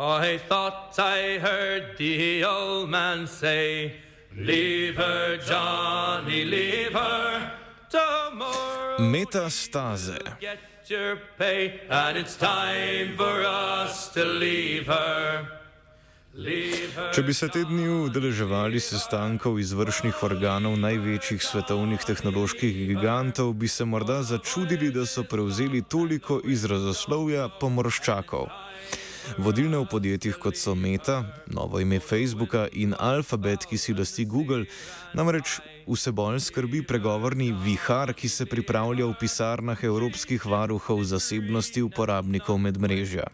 I thought I heard the old man say, Leave her, Johnny, leave her. Tomorrow Metastaze. get your pay, and it's time for us to. Leave her. Če bi se te dni udeleževali sestankov izvršnih organov največjih svetovnih tehnoloških gigantov, bi se morda začudili, da so prevzeli toliko izrazoslovja pomorščakov. Vodilne v podjetjih kot so Meta, novo ime Facebooka in Alphabet, ki si lasti Google, namreč vse bolj skrbi pregovorni vihar, ki se pripravlja v pisarnah evropskih varuhov zasebnosti uporabnikov medmrežja.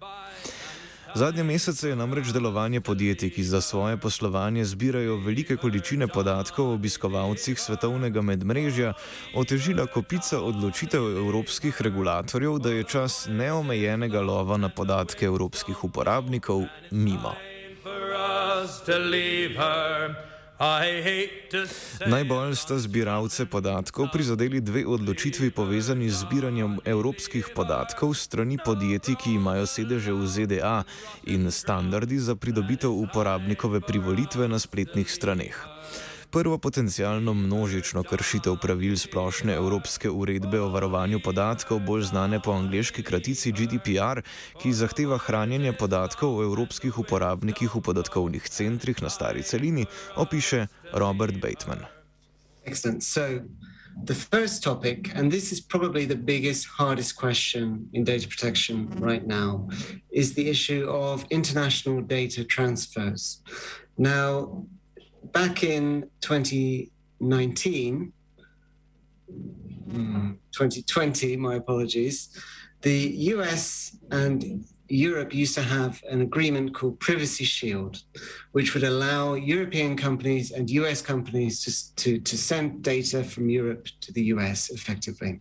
Zadnje mesece je namreč delovanje podjetij, ki za svoje poslovanje zbirajo velike količine podatkov o obiskovalcih svetovnega medmrežja, otežila kopica odločitev evropskih regulatorjev, da je čas neomejenega lova na podatke evropskih uporabnikov mimo. To leave her. Najbolj sta zbiralce podatkov prizadeli dve odločitvi povezani z zbiranjem evropskih podatkov strani podjetij, ki imajo sedeže v ZDA in standardi za pridobitev uporabnikove privolitve na spletnih straneh. Prvo potencijalno množično kršitev pravil splošne evropske uredbe o varovanju podatkov, bolj znane po angliški kratici GDPR, ki zahteva hranjenje podatkov o evropskih uporabnikih v podatkovnih centrih na stari celini, opiše Robert Bateman. Excellent. So, the first topic, and this is probably the biggest, hardest question in data protection right now, is the issue of international data transfers. Now, back in 2019, mm, 2020, my apologies, the US and Europe used to have an agreement called Privacy Shield, which would allow European companies and US companies to, to, to send data from Europe to the US effectively.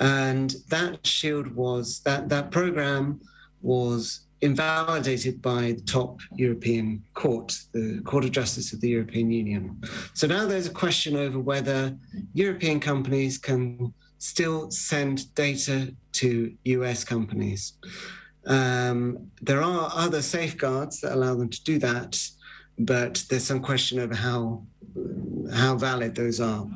And that shield was, that, that program was invalidated by the top European court, the Court of Justice of the European Union. So now there's a question over whether European companies can still send data to US companies. Um, there are other safeguards that allow them to do that, but there's some question over how how valid those are.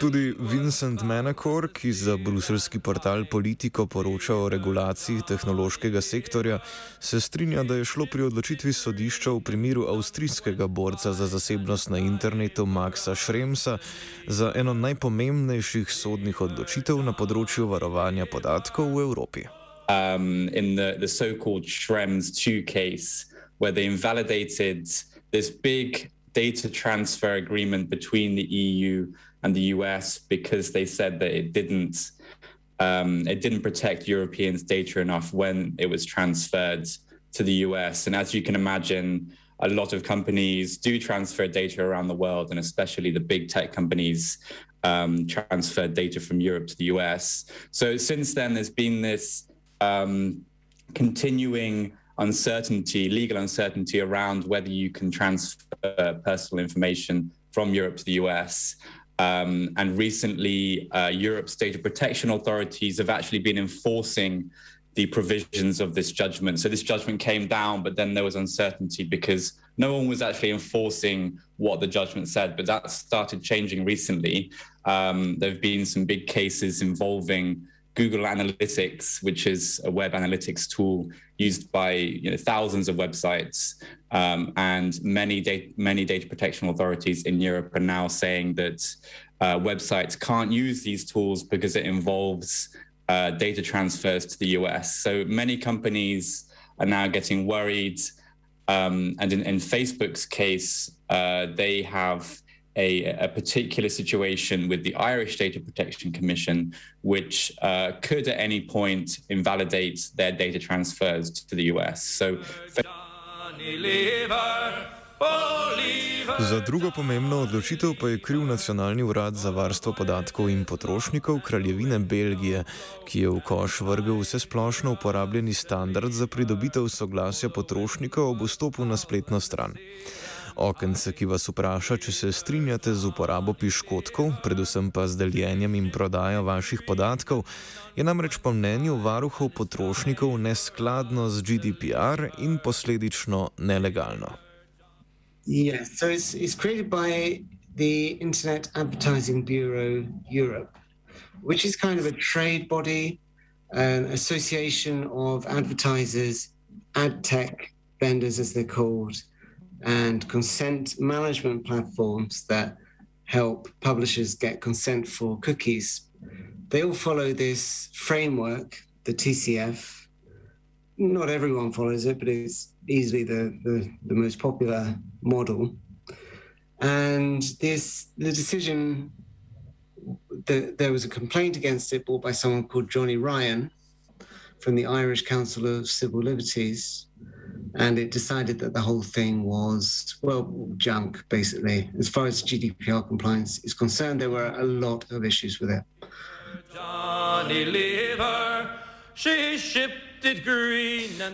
Tudi Vincent Manacor, ki za bruselski portal Politico poroča o regulaciji tehnološkega sektorja, se strinja, da je šlo pri odločitvi sodišča v primeru avstrijskega borca za zasebnost na internetu Maxa Schremsa za eno najpomembnejših sodnih odločitev na področju varovanja podatkov v Evropi. um, in the, the so-called Schrems 2 case, where they invalidated this big data transfer agreement between the EU and the US because they said that it didn't um, it didn't protect Europeans' data enough when it was transferred to the US. And as you can imagine, a lot of companies do transfer data around the world, and especially the big tech companies um, transfer data from Europe to the US. So since then, there's been this um, continuing uncertainty, legal uncertainty around whether you can transfer personal information from Europe to the US. Um, and recently, uh, Europe's data protection authorities have actually been enforcing the provisions of this judgment. So this judgment came down, but then there was uncertainty because no one was actually enforcing what the judgment said. But that started changing recently. Um, there have been some big cases involving Google Analytics, which is a web analytics tool used by you know, thousands of websites, um, and many data, many data protection authorities in Europe are now saying that uh, websites can't use these tools because it involves uh, data transfers to the US. So many companies are now getting worried. Um, and in, in, Facebook's case, uh, they have a, a, particular situation with the Irish Data Protection Commission, which uh, could at any point invalidate their data transfers to the US. So. Za drugo pomembno odločitev pa je kriv Nacionalni urad za varstvo podatkov in potrošnikov Kraljevine Belgije, ki je v koš vrgel vse splošno uporabljeni standard za pridobitev soglasja potrošnika ob vstopu na spletno stran. Okence, ki vas vpraša, če se strinjate z uporabo piškotkov, predvsem pa z deljenjem in prodajo vaših podatkov, je namreč po mnenju varuhov potrošnikov neskladno z GDPR in posledično nelegalno. Yes, so it's, it's created by the Internet Advertising Bureau Europe, which is kind of a trade body, an association of advertisers, ad tech vendors, as they're called, and consent management platforms that help publishers get consent for cookies. They all follow this framework, the TCF. Not everyone follows it, but it's easily the, the, the most popular model. And this the decision the, there was a complaint against it brought by someone called Johnny Ryan from the Irish Council of Civil Liberties and it decided that the whole thing was well junk basically. As far as gdpr compliance is concerned there were a lot of issues with it.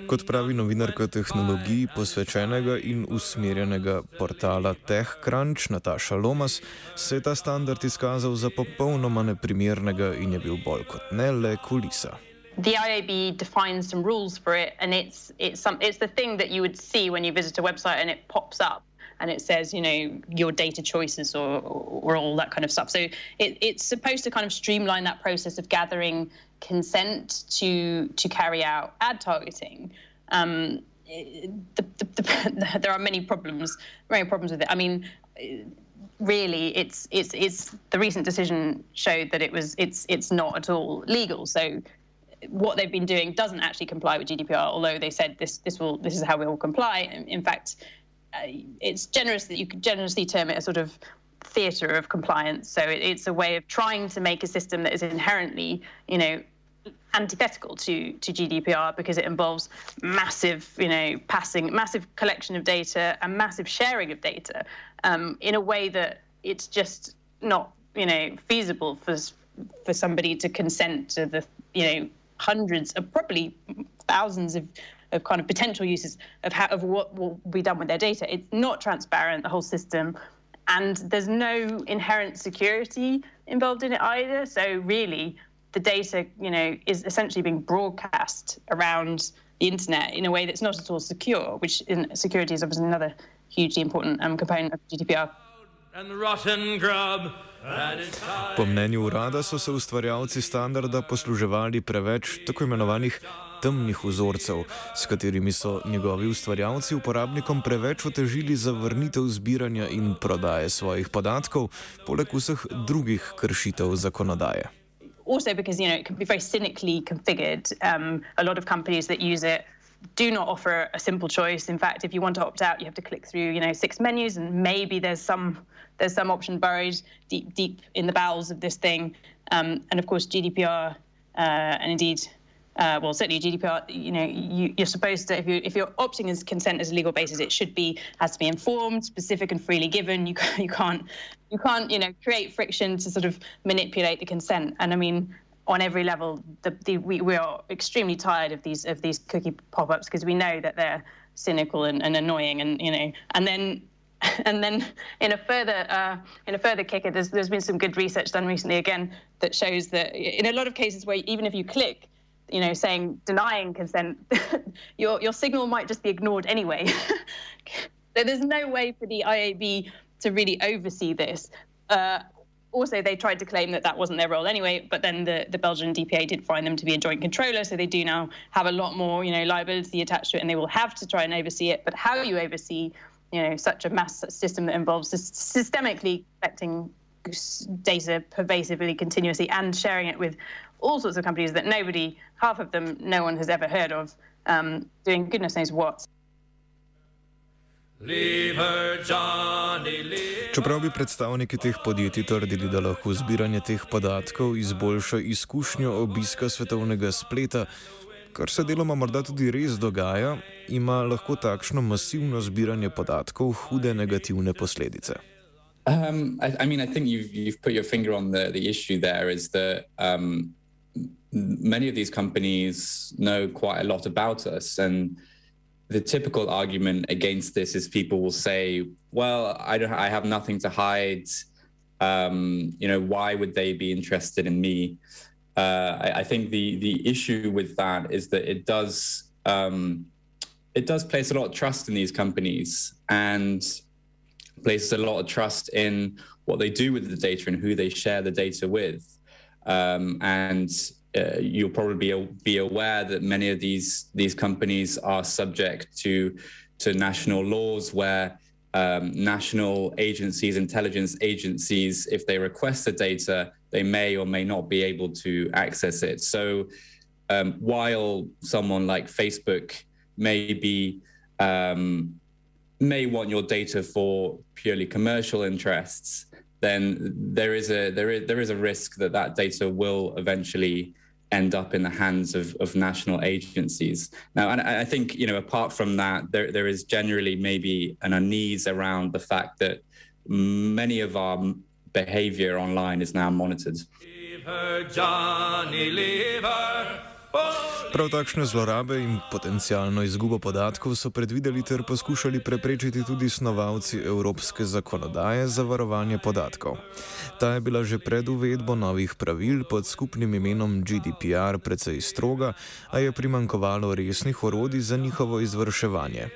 Kot pravi novinarka tehnologiji posvečenega in usmerjenega portala TechCrunch Nataša Lomas, se je ta standard izkazal za popolnoma neprimernega in je bil bolj kot ne le kulisa. The IAB defines some rules for it, and it's it's some it's the thing that you would see when you visit a website and it pops up and it says you know your data choices or or all that kind of stuff. So it, it's supposed to kind of streamline that process of gathering consent to to carry out ad targeting. Um, the, the, the, there are many problems, many problems with it. I mean really it's it's it's the recent decision showed that it was it's it's not at all legal so what they've been doing doesn't actually comply with GDPR, although they said this this will this is how we will comply. In, fact, uh, it's generous that you could generously term it a sort of theatre of compliance. So it, it's a way of trying to make a system that is inherently, you know, antithetical to to GDPR because it involves massive, you know, passing massive collection of data and massive sharing of data um, in a way that it's just not, you know, feasible for for somebody to consent to the, you know hundreds of probably thousands of, of kind of potential uses of how of what will be done with their data. It's not transparent, the whole system, and there's no inherent security involved in it either. So really, the data, you know, is essentially being broadcast around the internet in a way that's not at all secure, which in security is obviously another hugely important um, component of GDPR. Po mnenju urada so se ustvarjalci standarda posluževali preveč tako imenovanih temnih vzorcev, s katerimi so njegovi ustvarjalci uporabnikom preveč otežili zavrnitev zbiranja in prodaje svojih podatkov, poleg vseh drugih kršitev zakonodaje. Also, because you know it can be very cynically configured, um, a lot of companies that use it do not offer a simple choice. In fact, if you want to opt out, you have to click through, you know, six menus, and maybe there's some there's some option buried deep deep in the bowels of this thing. Um, and of course, GDPR uh, and indeed, uh, well, certainly GDPR. You know, you, are supposed to if you if you're opting as consent as a legal basis, it should be has to be informed, specific, and freely given. You you can't you can't you know create friction to sort of manipulate the consent. And I mean, on every level, the, the, we, we are extremely tired of these of these cookie pop-ups because we know that they're cynical and, and annoying, and you know, and then and then in a further uh, in a further kicker, there's there's been some good research done recently again that shows that in a lot of cases where even if you click, you know, saying denying consent, your your signal might just be ignored anyway. so there's no way for the IAB to really oversee this. Uh, also, they tried to claim that that wasn't their role anyway, but then the, the Belgian DPA did find them to be a joint controller, so they do now have a lot more, you know, liability attached to it, and they will have to try and oversee it. But how you oversee, you know, such a mass system that involves systemically collecting data pervasively, continuously, and sharing it with all sorts of companies that nobody, half of them, no one has ever heard of, um, doing goodness knows what. Čeprav bi predstavniki teh podjetij trdili, da lahko zbiranje teh podatkov izboljša izkušnjo obiska svetovnega spleta, kar se deloma morda tudi res dogaja, ima lahko takšno masivno zbiranje podatkov hude negativne posledice. Um, I, I mean, I think you've, you've put your finger on the, the issue there is that um, many of these companies know quite a lot about us. And the typical argument against this is people will say, "Well, I don't. I have nothing to hide. Um, you know, why would they be interested in me?" Uh, I, I, think the the issue with that is that it does um, it does place a lot of trust in these companies and places a lot of trust in what they do with the data and who they share the data with. Um, and uh, you'll probably be aware that many of these these companies are subject to to national laws where um, national agencies, intelligence agencies, if they request the data, they may or may not be able to access it. So, um, while someone like Facebook may be um, may want your data for purely commercial interests, then there is a there is there is a risk that that data will eventually end up in the hands of, of national agencies. Now, and I think, you know, apart from that, there, there is generally maybe an unease around the fact that many of our behavior online is now monitored. Leave her, Johnny, leave her. Prav takšne zlorabe in potencijalno izgubo podatkov so predvideli ter poskušali preprečiti tudi snovalci evropske zakonodaje za varovanje podatkov. Ta je bila že pred uvedbo novih pravil pod skupnim imenom GDPR precej stroga, a je primankovalo resnih orodij za njihovo izvrševanje.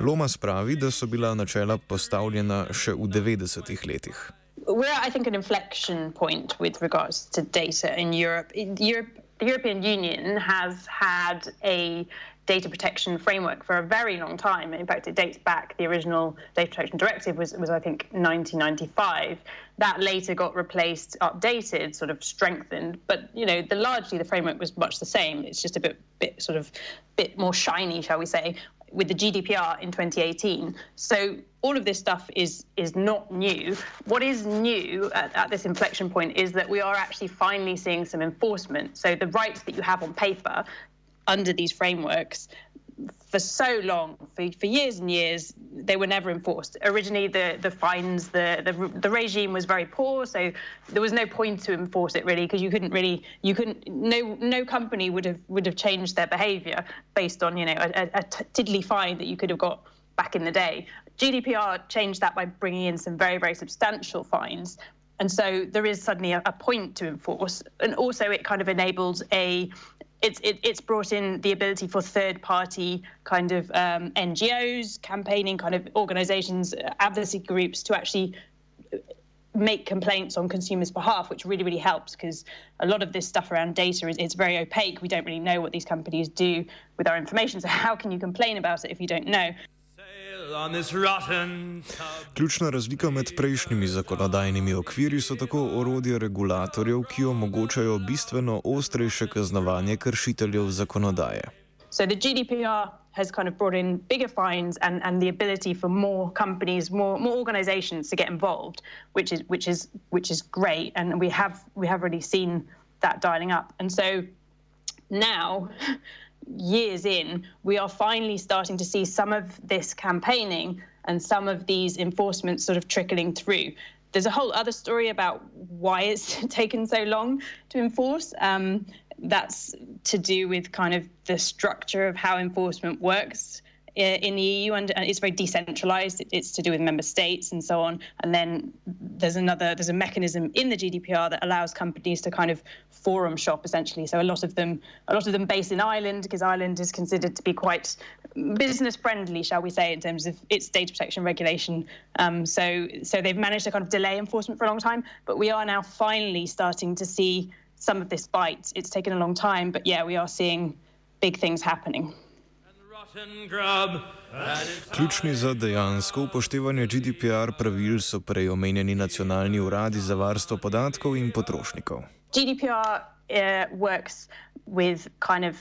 Loma spravi, da so bila načela postavljena še v 90-ih letih. We're, I think, an inflection point with regards to data in Europe. In Europe the European Union has had a data protection framework for a very long time. In fact, it dates back. The original data protection directive was, was I think, 1995. That later got replaced, updated, sort of strengthened. But you know, the largely the framework was much the same. It's just a bit, bit sort of, bit more shiny, shall we say, with the GDPR in 2018. So all of this stuff is is not new. What is new at, at, this inflection point is that we are actually finally seeing some enforcement. So the rights that you have on paper under these frameworks for so long, for, for years and years, they were never enforced. Originally, the, the fines, the, the, the regime was very poor, so there was no point to enforce it really because you couldn't really, you couldn't, no no company would have would have changed their behaviour based on you know a, a, a tiddly fine that you could have got back in the day. GDPR changed that by bringing in some very very substantial fines. And so there is suddenly a, a point to enforce, and also it kind of enables a it's it, it's brought in the ability for third party kind of um, NGOs, campaigning kind of organisations, advocacy groups to actually make complaints on consumers' behalf, which really really helps because a lot of this stuff around data is it's very opaque. We don't really know what these companies do with our information. So how can you complain about it if you don't know? Ključna razlika med prejšnjimi zakonodajnimi okviri so tako orodje regulatorjev, ki omogočajo bistveno ostrejše kaznovanje kršiteljev zakonodaje. So the GDPR has kind of brought in bigger fines and, and the ability for more companies, more more organizations to get involved, which is which is which is great. And we have we have already seen that dialing up. And so now years in, we are finally starting to see some of this campaigning and some of these enforcements sort of trickling through. There's a whole other story about why it's taken so long to enforce. Um, that's to do with kind of the structure of how enforcement works in the EU, and it's very decentralized. It's to do with member states and so on. And then there's another there's a mechanism in the GDPR that allows companies to kind of forum shop essentially. So a lot of them a lot of them based in Ireland because Ireland is considered to be quite business friendly, shall we say, in terms of its data protection regulation. Um, so so they've managed to kind of delay enforcement for a long time, but we are now finally starting to see some of this bite. It's taken a long time, but yeah, we are seeing big things happening. Ključni za dejansko upoštevanje GDPR pravil so prej omenjeni nacionalni uradi za varstvo podatkov in potrošnikov. GDPR uh, works with kind of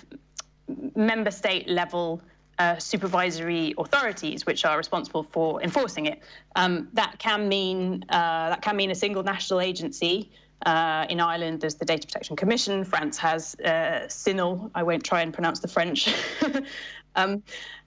member state level uh, supervisory authorities which are responsible for enforcing it. Um, that can mean uh, that can mean a single national agency. Uh, in Ireland, there's the Data Protection Commission. France has uh, CINAHL. I won't try and pronounce the French. um,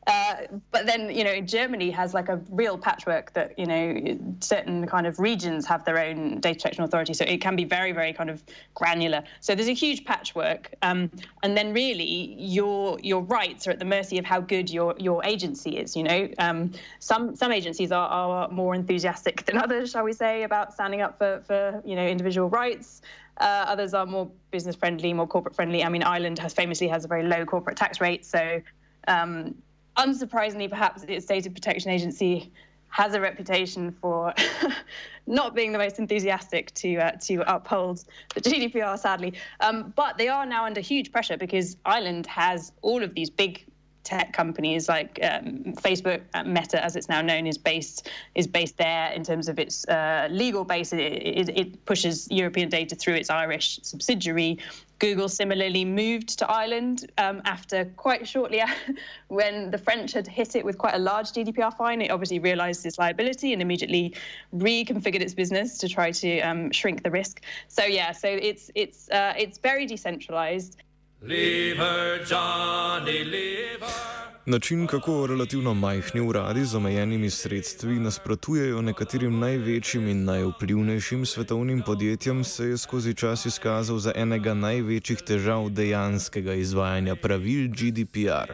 uh, but then, you know, Germany has like a real patchwork that, you know, certain kind of regions have their own data protection authority. So it can be very, very kind of granular. So there's a huge patchwork. Um, and then really your your rights are at the mercy of how good your your agency is, you know. Um, some some agencies are, are more enthusiastic than others, shall we say, about standing up for, for you know, individual rights. Uh, others are more business friendly, more corporate friendly. I mean, Ireland has famously has a very low corporate tax rate, so um, unsurprisingly, perhaps its data protection agency has a reputation for not being the most enthusiastic to uh, to uphold the GDPR, sadly. Um, but they are now under huge pressure because Ireland has all of these big tech companies like um, Facebook, uh, Meta, as it's now known, is based is based there in terms of its uh, legal base. It, it, it, pushes European data through its Irish subsidiary. Google similarly moved to Ireland um, after quite shortly when the French had hit it with quite a large GDPR fine. It obviously realised its liability and immediately reconfigured its business to try to um, shrink the risk. So yeah, so it's it's uh, it's very decentralised. Leave her, Johnny, leave her. Način, kako relativno majhni uradi z omejenimi sredstvi nasprotujejo nekaterim največjim in najvplivnejšim svetovnim podjetjem, se je skozi čas izkazal za enega največjih težav dejanskega izvajanja pravil GDPR.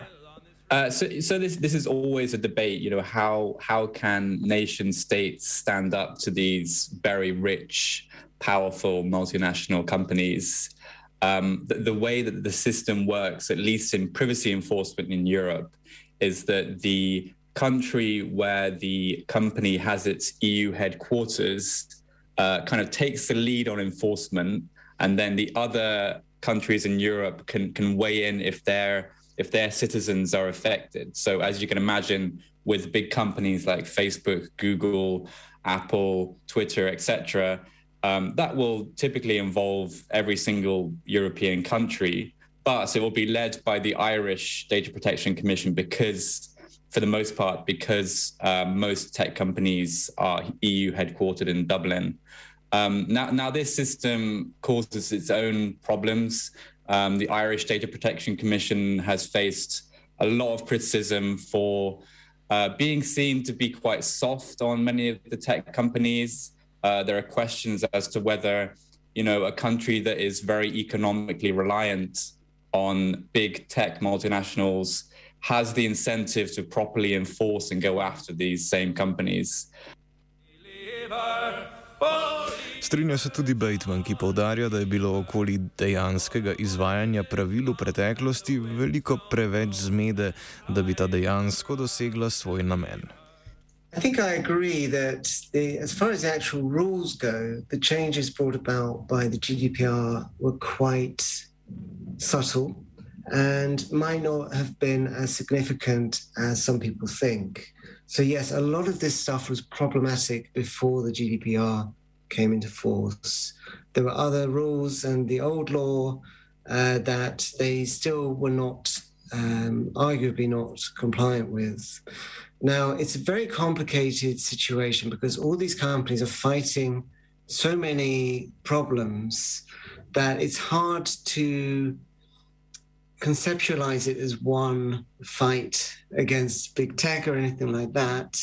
Uh, so, so this this is always a debate. You know, how how can nation states stand up to these very rich, powerful multinational companies? Um, the, the, way that the system works, at least in privacy enforcement in Europe, is that the country where the company has its EU headquarters uh, kind of takes the lead on enforcement, and then the other countries in Europe can can weigh in if their if their citizens are affected. So as you can imagine, with big companies like Facebook, Google, Apple, Twitter, etc um, that will typically involve every single European country, but it will be led by the Irish Data Protection Commission because, for the most part, because um, most tech companies are EU headquartered in Dublin. Um, now, now, this system causes its own problems. Um, the Irish Data Protection Commission has faced a lot of criticism for uh, being seen to be quite soft on many of the tech companies. Uh, there are questions as to whether, you know, a country that is very economically reliant on big tech multinationals has the incentive to properly enforce and go after these same companies. Strinja se tudi Bateman, ki povdarja, da je bilo okoli dejanskega izvajanja pravil v preteklosti veliko preveč zmede, da bi ta dejansko dosegla svoj namen. I think I agree that the, as far as the actual rules go, the changes brought about by the GDPR were quite subtle and might not have been as significant as some people think. So, yes, a lot of this stuff was problematic before the GDPR came into force. There were other rules and the old law uh, that they still were not, um, arguably not compliant with. Now, it's a very complicated situation because all these companies are fighting so many problems that it's hard to conceptualize it as one fight against big tech or anything like that.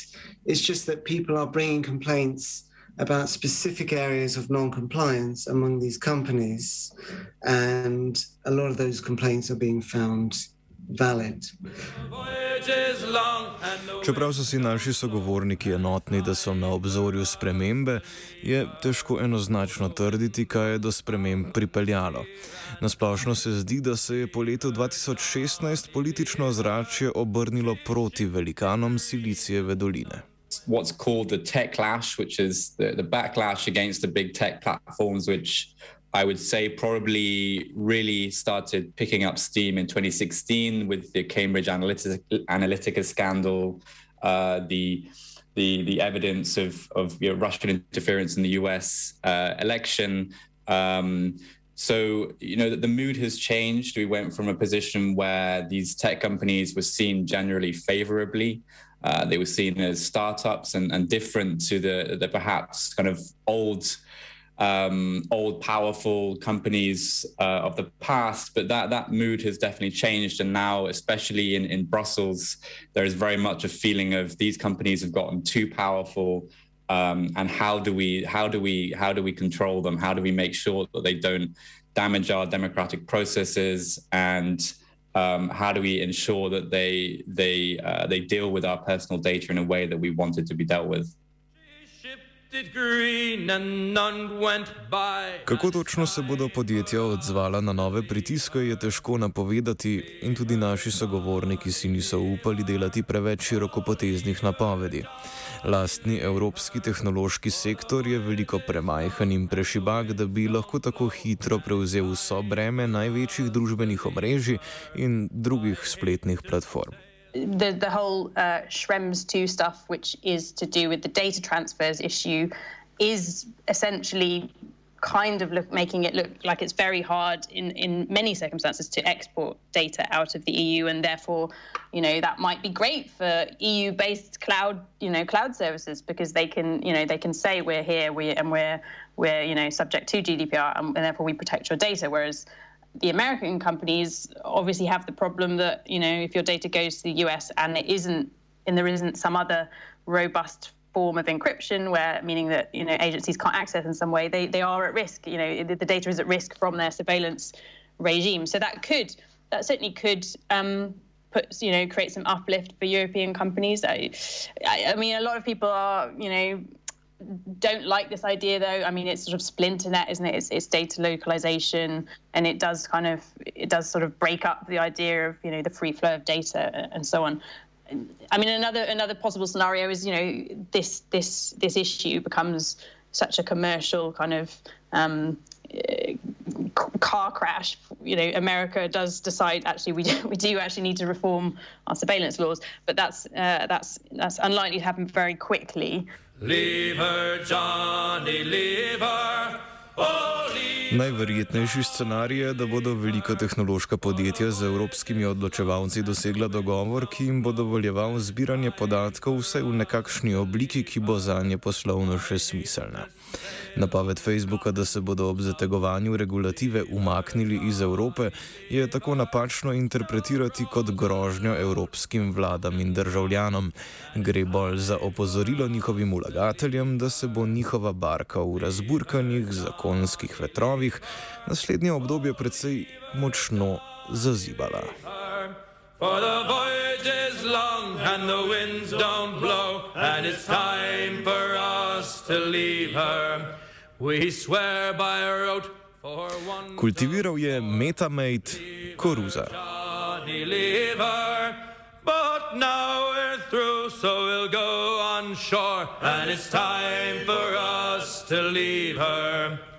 It's just that people are bringing complaints about specific areas of non-compliance among these companies, and a lot of those complaints are being found valid. Čeprav so si naši sogovorniki enotni, da so na obzorju spremembe, je težko enoznačno trditi, kaj je do sprememb pripeljalo. Nasplošno se zdi, da se je po letu 2016 politično ozračje obrnilo proti velikanom Silicijeve doline. What's called the tech clash, which is the, the backlash against the big tech platforms, which I would say probably really started picking up steam in 2016 with the Cambridge Analytica, scandal, uh, the the the evidence of of you know, Russian interference in the U.S. Uh, election. Um, so you know that the mood has changed. We went from a position where these tech companies were seen generally favorably. Uh, they were seen as startups and, and different to the the perhaps kind of old um, old, powerful companies uh, of the past. But that that mood has definitely changed, and now, especially in in Brussels, there is very much a feeling of these companies have gotten too powerful. Um, and how do we how do we how do we control them? How do we make sure that they don't damage our democratic processes? And um, how do we ensure that they they uh, they deal with our personal data in a way that we want it to be dealt with? Kako točno se bodo podjetja odzvala na nove pritiske, je težko napovedati, in tudi naši sogovorniki si niso upali delati preveč širokopoteznih napovedi. Lastni evropski tehnološki sektor je veliko premajhen in prešibak, da bi lahko tako hitro prevzel vso breme največjih družbenih omrežij in drugih spletnih platform. The the whole uh, Schrems two stuff, which is to do with the data transfers issue, is essentially kind of look, making it look like it's very hard in, in many circumstances to export data out of the EU, and therefore, you know, that might be great for EU-based cloud, you know, cloud services because they can, you know, they can say we're here, we and we're we're you know subject to GDPR, and, and therefore we protect your data, whereas the American companies obviously have the problem that you know if your data goes to the US and it isn't and there isn't some other robust form of encryption where meaning that you know agencies can't access in some way they they are at risk you know the, the data is at risk from their surveillance regime. So that could that certainly could um, put you know create some uplift for European companies. I, I, I mean a lot of people are you know don't like this idea though. I mean, it's sort of splinter net, isn't it? It's, it's, data localization, and it does kind of it does sort of break up the idea of you know the free flow of data and so on. I mean, another another possible scenario is you know this this this issue becomes such a commercial kind of um, car crash. You know, America does decide actually we do, we do actually need to reform our surveillance laws, but that's uh, that's that's unlikely to happen very quickly. Leave her, Johnny, leave her. Najverjetnejši scenarij je, da bodo velika tehnološka podjetja z evropskimi odločevalci dosegla dogovor, ki jim bo dovoljeval zbiranje podatkov vsaj v nekakšni obliki, ki bo za nje poslovno še smiselna. Napoved Facebooka, da se bodo ob zategovanju regulative umaknili iz Evrope, je tako napačno interpretirati kot grožnjo evropskim vladam in državljanom. Gre bolj za opozorilo njihovim vlagateljem, da se bo njihova barka v razburkanih zakonskih vetrovih naslednje obdobje precej močno zazibala. For the voyage is long and the winds don't blow, and it's time for us to leave her. Kultiviral je metamate koruza. But now we're through, so we'll go on shore, and it's time for us to leave her.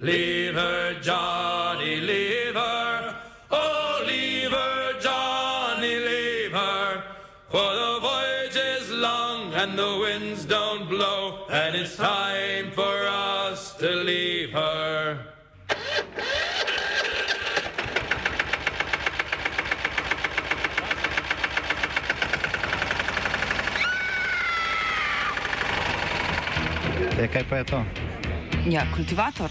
Leave her, Johnny, leave her. Oh, leave her, Johnny, leave her. For the voyage is long, and the winds don't blow, and it's time for us. to leave her. Kaj pa je to? Ja, kultivator.